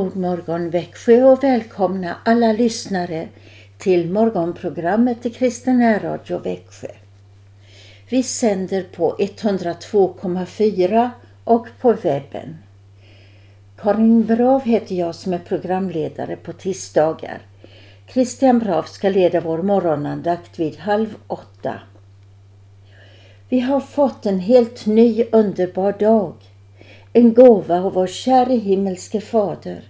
God morgon Växjö och välkomna alla lyssnare till morgonprogrammet i Kristen Radio Växjö. Vi sänder på 102,4 och på webben. Karin Brav heter jag som är programledare på tisdagar. Christian Brav ska leda vår morgonandakt vid halv åtta. Vi har fått en helt ny underbar dag en gåva av vår käre himmelske Fader.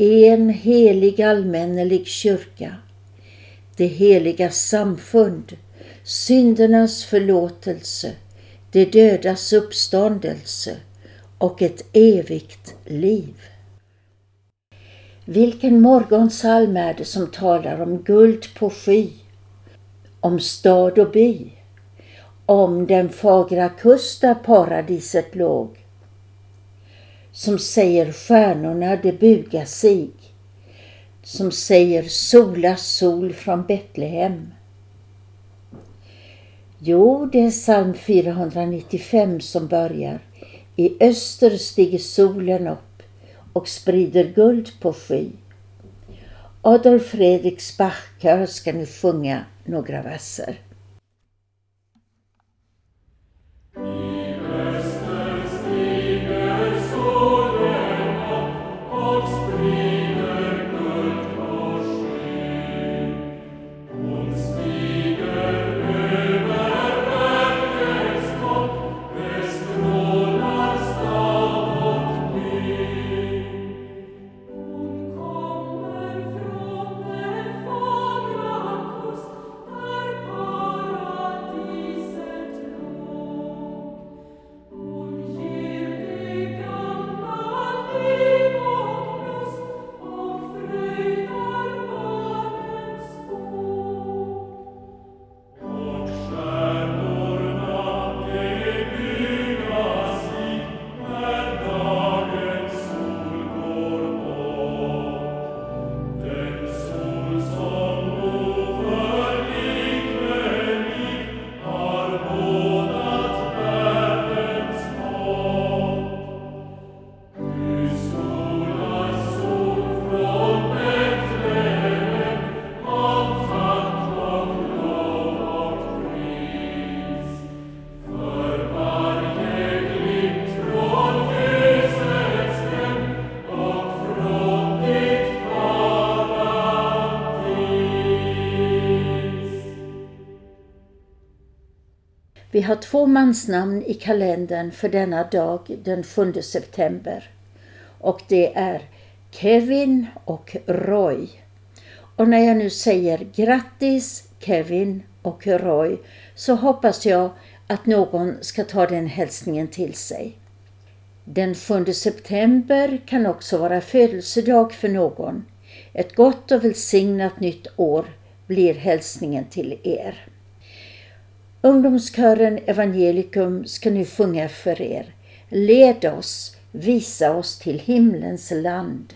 en helig allmännelig kyrka, det heliga samfund, syndernas förlåtelse, de dödas uppståndelse. Och ett evigt liv. Vilken morgonsalm är det som talar om guld på sky, om stad och by, om den fagra kust där paradiset låg, som säger stjärnorna de buga sig, som säger sola sol från Betlehem. Jo, det är psalm 495 som börjar. I öster stiger solen upp och sprider guld på sky. Adolf Fredriks Bachkör ska nu sjunga några verser. Vi har två mansnamn i kalendern för denna dag den 7 september. Och det är Kevin och Roy. Och när jag nu säger grattis Kevin och Roy så hoppas jag att någon ska ta den hälsningen till sig. Den 7 september kan också vara födelsedag för någon. Ett gott och välsignat nytt år blir hälsningen till er. Ungdomskören Evangelikum ska nu sjunga för er. Led oss, visa oss till himlens land.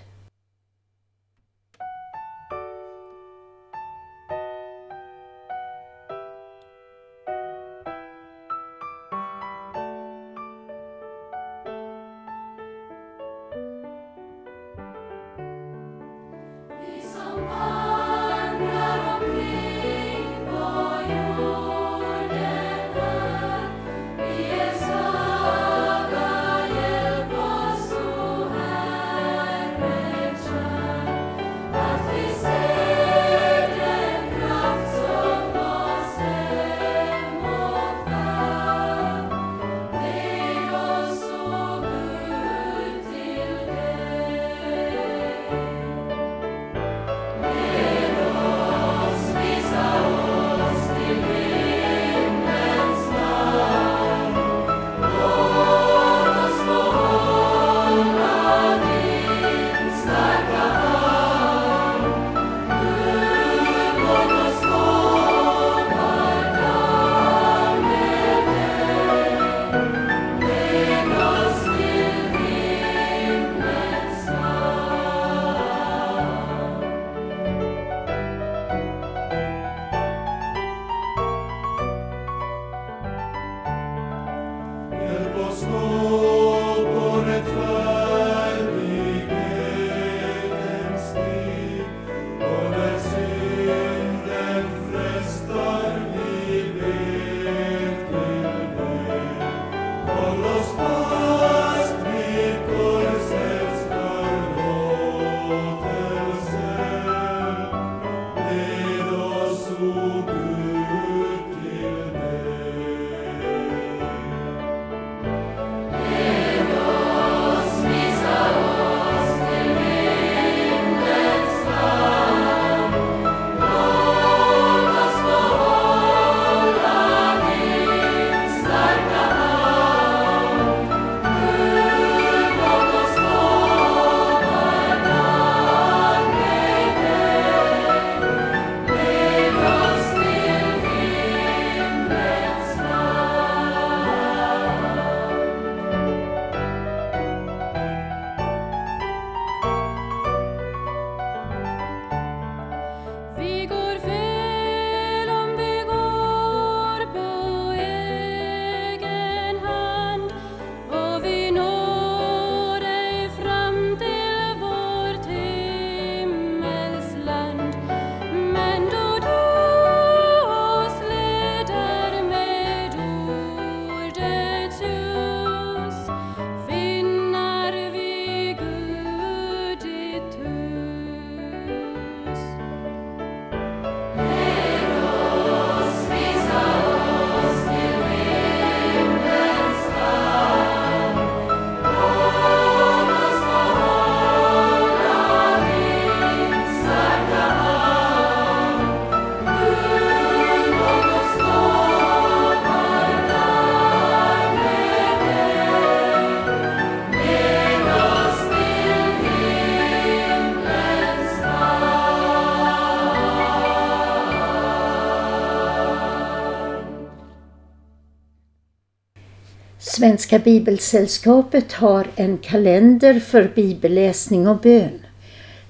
Svenska Bibelsällskapet har en kalender för bibelläsning och bön.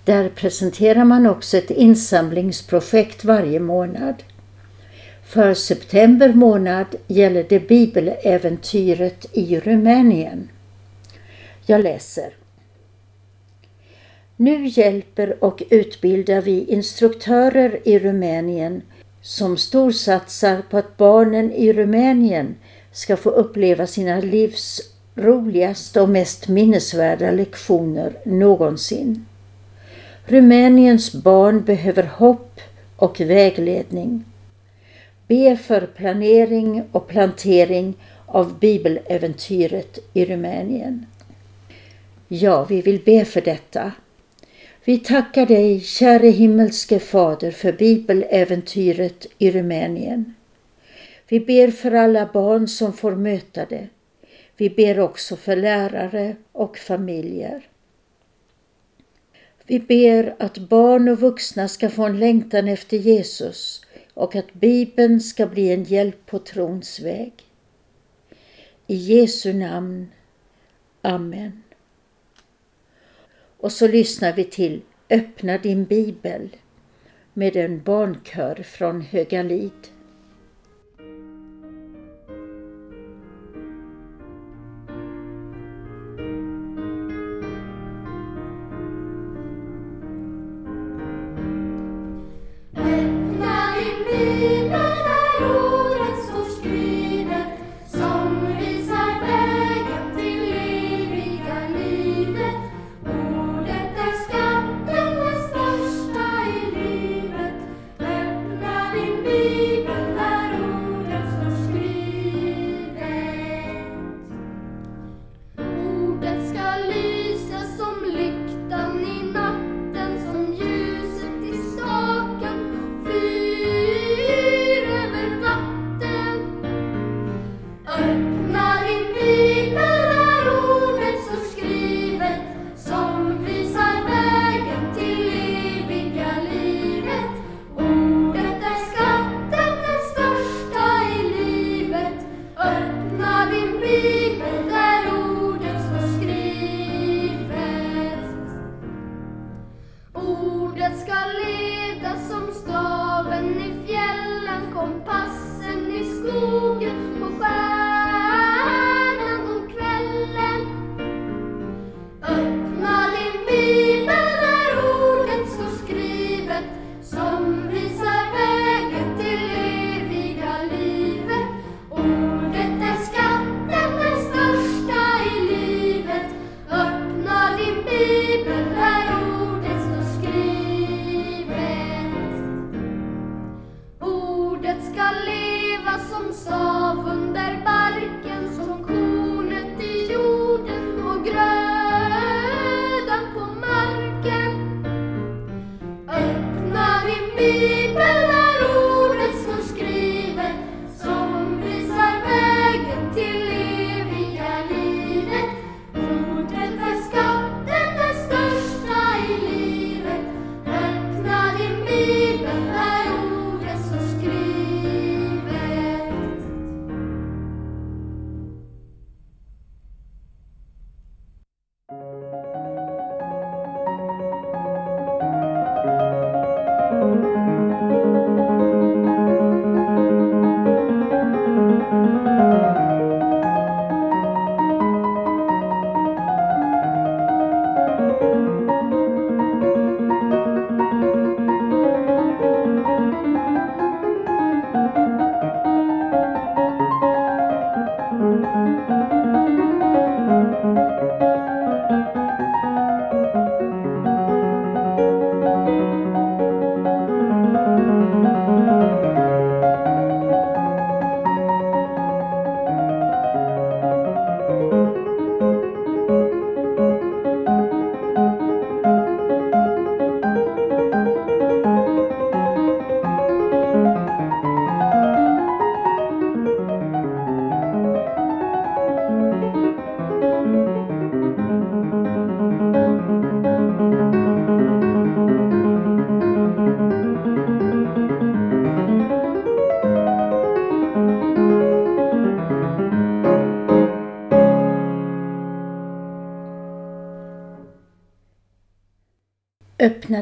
Där presenterar man också ett insamlingsprojekt varje månad. För september månad gäller det bibeläventyret i Rumänien. Jag läser. Nu hjälper och utbildar vi instruktörer i Rumänien som storsatsar på att barnen i Rumänien ska få uppleva sina livs roligaste och mest minnesvärda lektioner någonsin. Rumäniens barn behöver hopp och vägledning. Be för planering och plantering av bibeläventyret i Rumänien. Ja, vi vill be för detta. Vi tackar dig, käre himmelske Fader, för bibeläventyret i Rumänien. Vi ber för alla barn som får möta det. Vi ber också för lärare och familjer. Vi ber att barn och vuxna ska få en längtan efter Jesus och att Bibeln ska bli en hjälp på trons väg. I Jesu namn. Amen. Och så lyssnar vi till Öppna din bibel med en barnkör från Högalid. mudah sekali.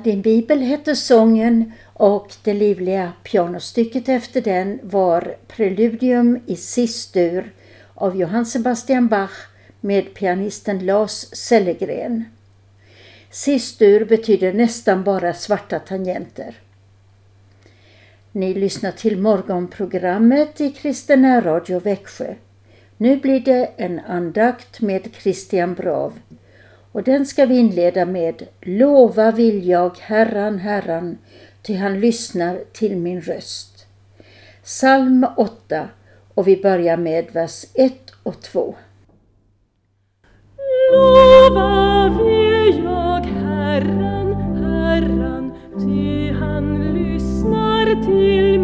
Din bibel hette sången och det livliga pianostycket efter den var Preludium i Sistur av Johann Sebastian Bach med pianisten Lars Sellegren. Sistur betyder nästan bara svarta tangenter. Ni lyssnar till morgonprogrammet i Kristen Radio Växjö. Nu blir det en andakt med Christian Brav och den ska vi inleda med Lova vill jag Herran, Herran, ty han lyssnar till min röst. Psalm 8 och vi börjar med vers 1 och 2. Lova vill jag Herran, Herran, ty han lyssnar till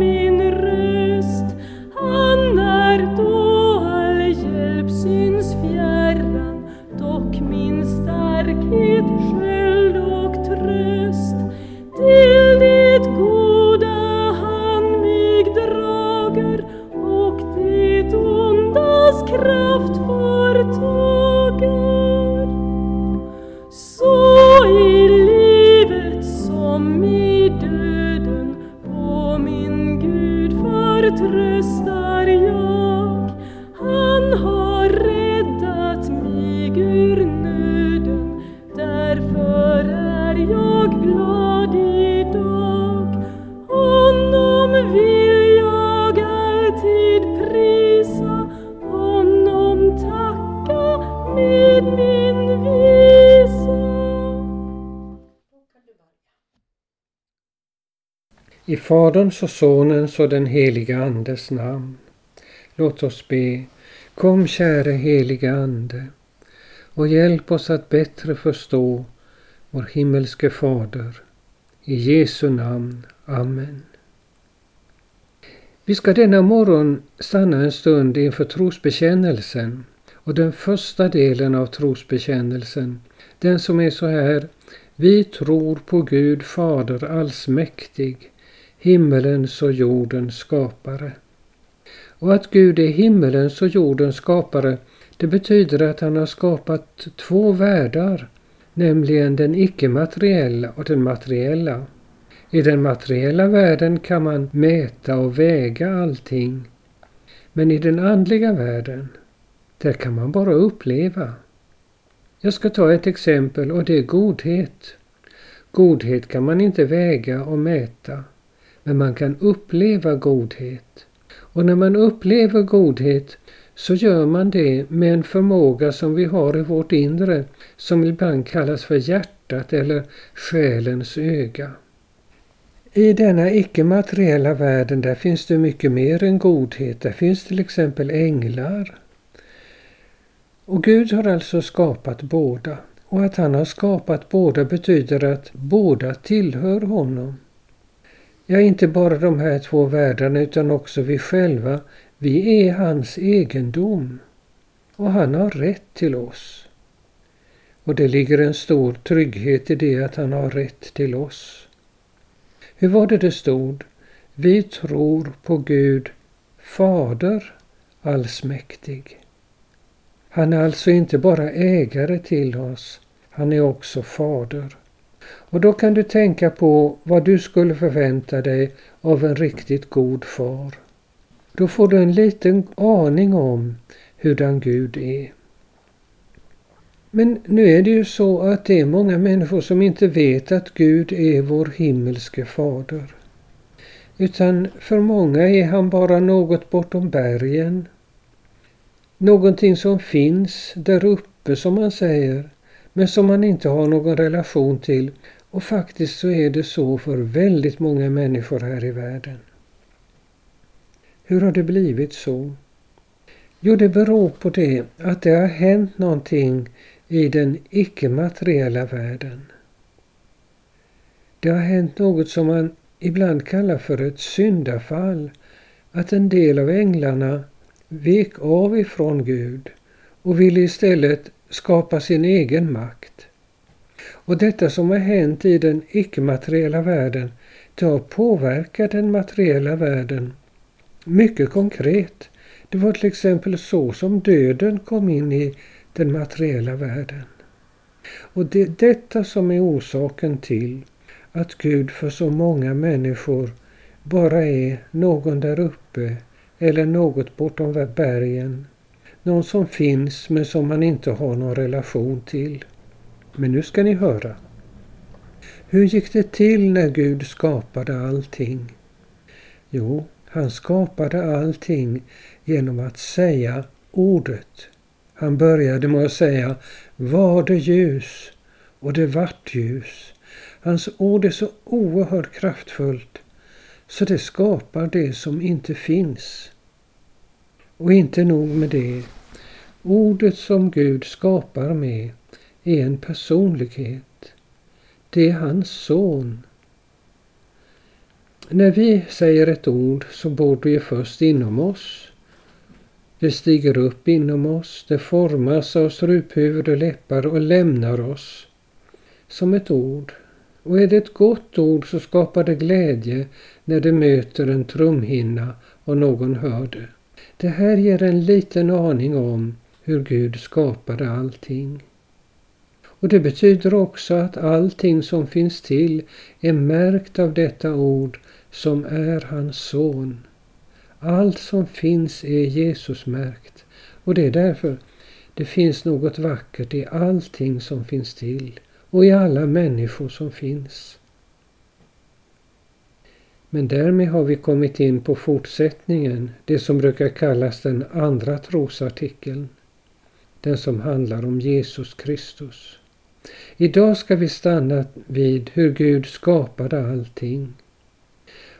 Faderns och Sonens och den heliga Andes namn. Låt oss be. Kom käre heliga Ande och hjälp oss att bättre förstå vår himmelske Fader. I Jesu namn. Amen. Vi ska denna morgon stanna en stund inför trosbekännelsen och den första delen av trosbekännelsen, den som är så här. Vi tror på Gud Fader allsmäktig, himmelens och jordens skapare. Och att Gud är himmelens och jordens skapare, det betyder att han har skapat två världar, nämligen den icke-materiella och den materiella. I den materiella världen kan man mäta och väga allting. Men i den andliga världen, där kan man bara uppleva. Jag ska ta ett exempel och det är godhet. Godhet kan man inte väga och mäta, men man kan uppleva godhet. Och när man upplever godhet så gör man det med en förmåga som vi har i vårt inre, som ibland kallas för hjärtat eller själens öga. I denna icke-materiella världen där finns det mycket mer än godhet. Där finns till exempel änglar. Och Gud har alltså skapat båda. Och att han har skapat båda betyder att båda tillhör honom. Ja, inte bara de här två världarna utan också vi själva. Vi är hans egendom. Och han har rätt till oss. Och det ligger en stor trygghet i det att han har rätt till oss. Hur var det det stod? Vi tror på Gud, Fader allsmäktig. Han är alltså inte bara ägare till oss, han är också fader. Och då kan du tänka på vad du skulle förvänta dig av en riktigt god far. Då får du en liten aning om hurdan Gud är. Men nu är det ju så att det är många människor som inte vet att Gud är vår himmelske fader. Utan för många är han bara något bortom bergen. Någonting som finns där uppe som man säger, men som man inte har någon relation till. Och faktiskt så är det så för väldigt många människor här i världen. Hur har det blivit så? Jo, det beror på det att det har hänt någonting i den icke-materiella världen. Det har hänt något som man ibland kallar för ett syndafall. Att en del av änglarna vek av ifrån Gud och ville istället skapa sin egen makt. Och detta som har hänt i den icke-materiella världen, det har påverkat den materiella världen mycket konkret. Det var till exempel så som döden kom in i den materiella världen. Och det är detta som är orsaken till att Gud för så många människor bara är någon där uppe eller något bortom bergen. Någon som finns men som man inte har någon relation till. Men nu ska ni höra. Hur gick det till när Gud skapade allting? Jo, han skapade allting genom att säga ordet. Han började med att säga var det ljus och det vart ljus. Hans ord är så oerhört kraftfullt så det skapar det som inte finns. Och inte nog med det. Ordet som Gud skapar med är en personlighet. Det är hans son. När vi säger ett ord så bor det ju först inom oss. Det stiger upp inom oss, det formas av struphuvud och läppar och lämnar oss som ett ord. Och är det ett gott ord så skapar det glädje när det möter en trumhinna och någon hör det. Det här ger en liten aning om hur Gud skapade allting. Och det betyder också att allting som finns till är märkt av detta ord som är hans son. Allt som finns är Jesusmärkt och det är därför det finns något vackert i allting som finns till och i alla människor som finns. Men därmed har vi kommit in på fortsättningen, det som brukar kallas den andra trosartikeln. Den som handlar om Jesus Kristus. Idag ska vi stanna vid hur Gud skapade allting.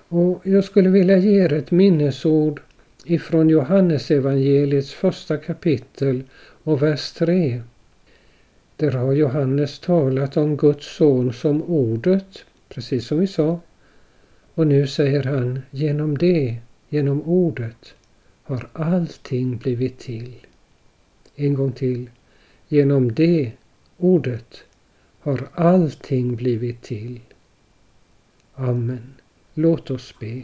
Och jag skulle vilja ge er ett minnesord ifrån Johannesevangeliets första kapitel och vers 3. Där har Johannes talat om Guds son som ordet, precis som vi sa. Och nu säger han, genom det, genom ordet, har allting blivit till. En gång till. Genom det, ordet, har allting blivit till. Amen. Låt oss be.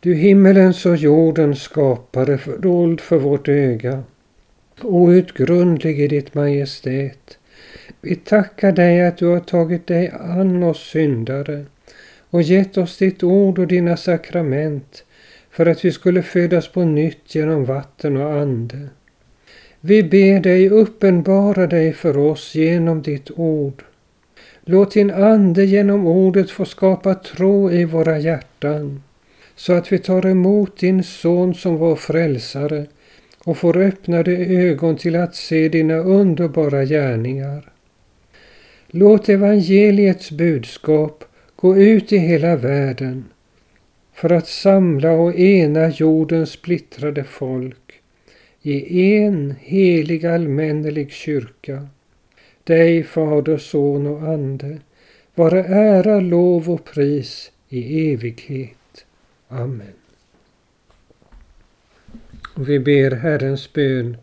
Du himmelens och jordens skapare, fördold för vårt öga, outgrundlig i ditt majestät. Vi tackar dig att du har tagit dig an oss syndare och gett oss ditt ord och dina sakrament för att vi skulle födas på nytt genom vatten och ande. Vi ber dig uppenbara dig för oss genom ditt ord. Låt din ande genom ordet få skapa tro i våra hjärtan så att vi tar emot din son som vår frälsare och får öppnade ögon till att se dina underbara gärningar. Låt evangeliets budskap gå ut i hela världen för att samla och ena jordens splittrade folk i en helig allmännelig kyrka. Dig, Fader, Son och Ande, vare ära, lov och pris i evighet. Amen. Och vi ber Herrens bön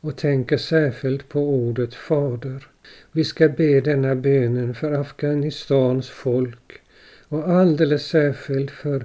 och tänker särskilt på ordet Fader. Vi ska be denna bönen för Afghanistans folk och alldeles särskilt för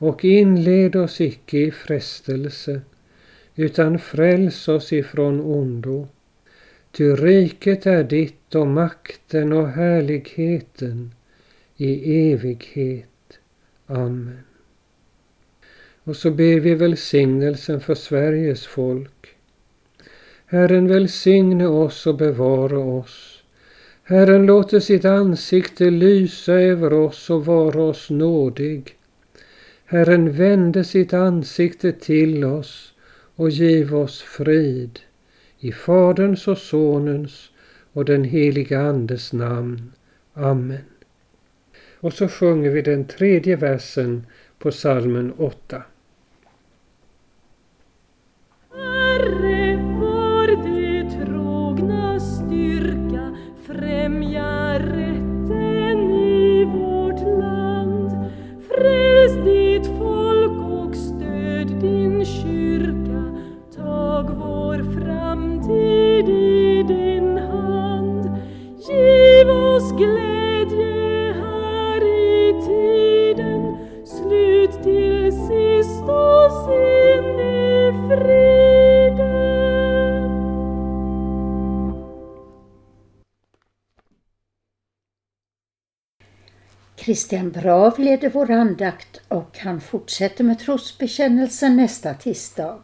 Och inled oss icke i frestelse utan fräls oss ifrån ondo. Ty riket är ditt och makten och härligheten i evighet. Amen. Och så ber vi välsignelsen för Sveriges folk. Herren välsigne oss och bevara oss. Herren låter sitt ansikte lysa över oss och vara oss nådig. Herren vände sitt ansikte till oss och giv oss frid. I Faderns och Sonens och den heliga Andes namn. Amen. Och så sjunger vi den tredje versen på salmen 8. Christian Brav leder vår andakt och han fortsätter med trosbekännelsen nästa tisdag.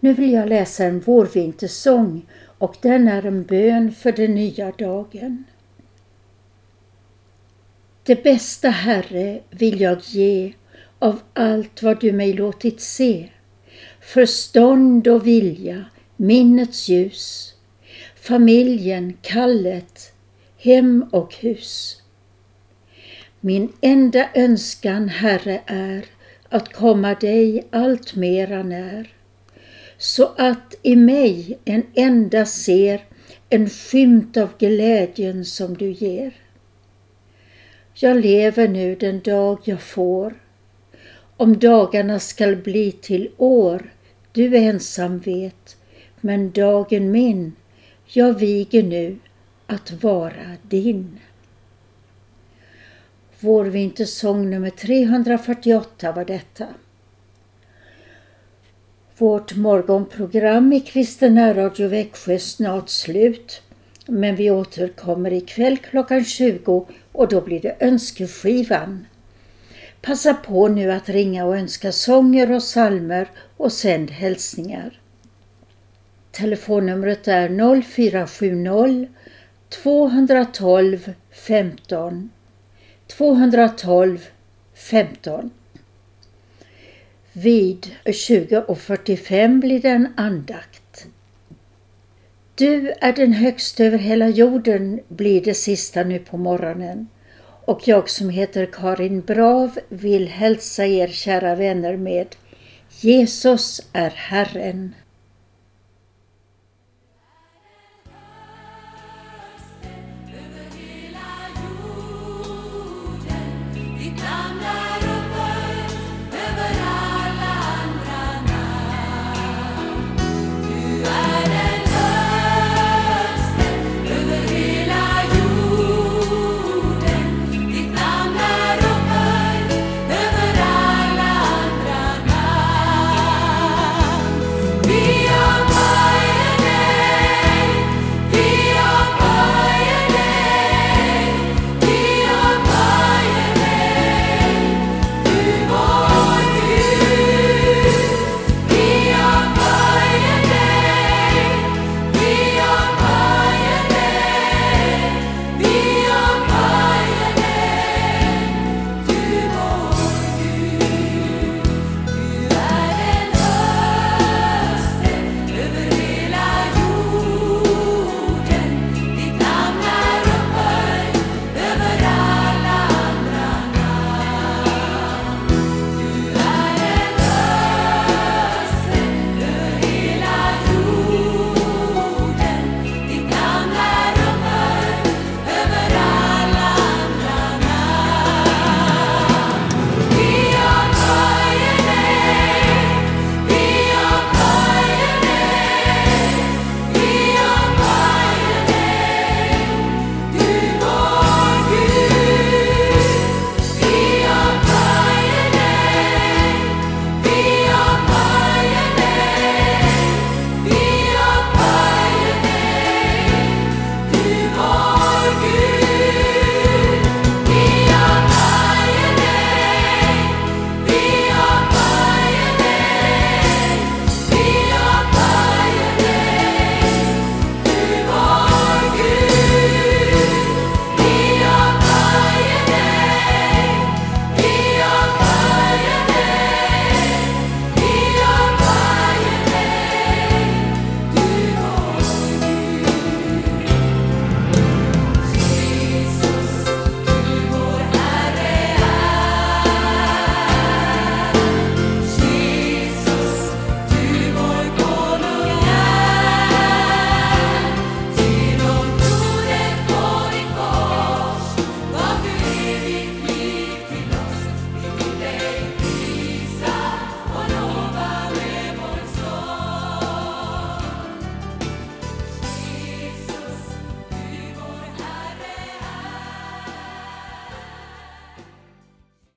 Nu vill jag läsa en vårvintersång och den är en bön för den nya dagen. Det bästa, Herre, vill jag ge av allt vad du mig låtit se. Förstånd och vilja, minnets ljus, familjen, kallet, hem och hus. Min enda önskan, Herre, är att komma dig allt mera när, så att i mig en enda ser en skymt av glädjen som du ger. Jag lever nu den dag jag får, om dagarna skall bli till år, du ensam vet, men dagen min, jag viger nu att vara din. Vår vintersång nummer 348 var detta. Vårt morgonprogram i Kristen Radio Växjö är snart slut. Men vi återkommer ikväll klockan 20 och då blir det önskeskivan. Passa på nu att ringa och önska sånger och salmer och sänd hälsningar. Telefonnumret är 0470 212 15 212 15. Vid 20.45 blir det en andakt. Du är den högsta över hela jorden blir det sista nu på morgonen och jag som heter Karin Brav vill hälsa er kära vänner med Jesus är Herren.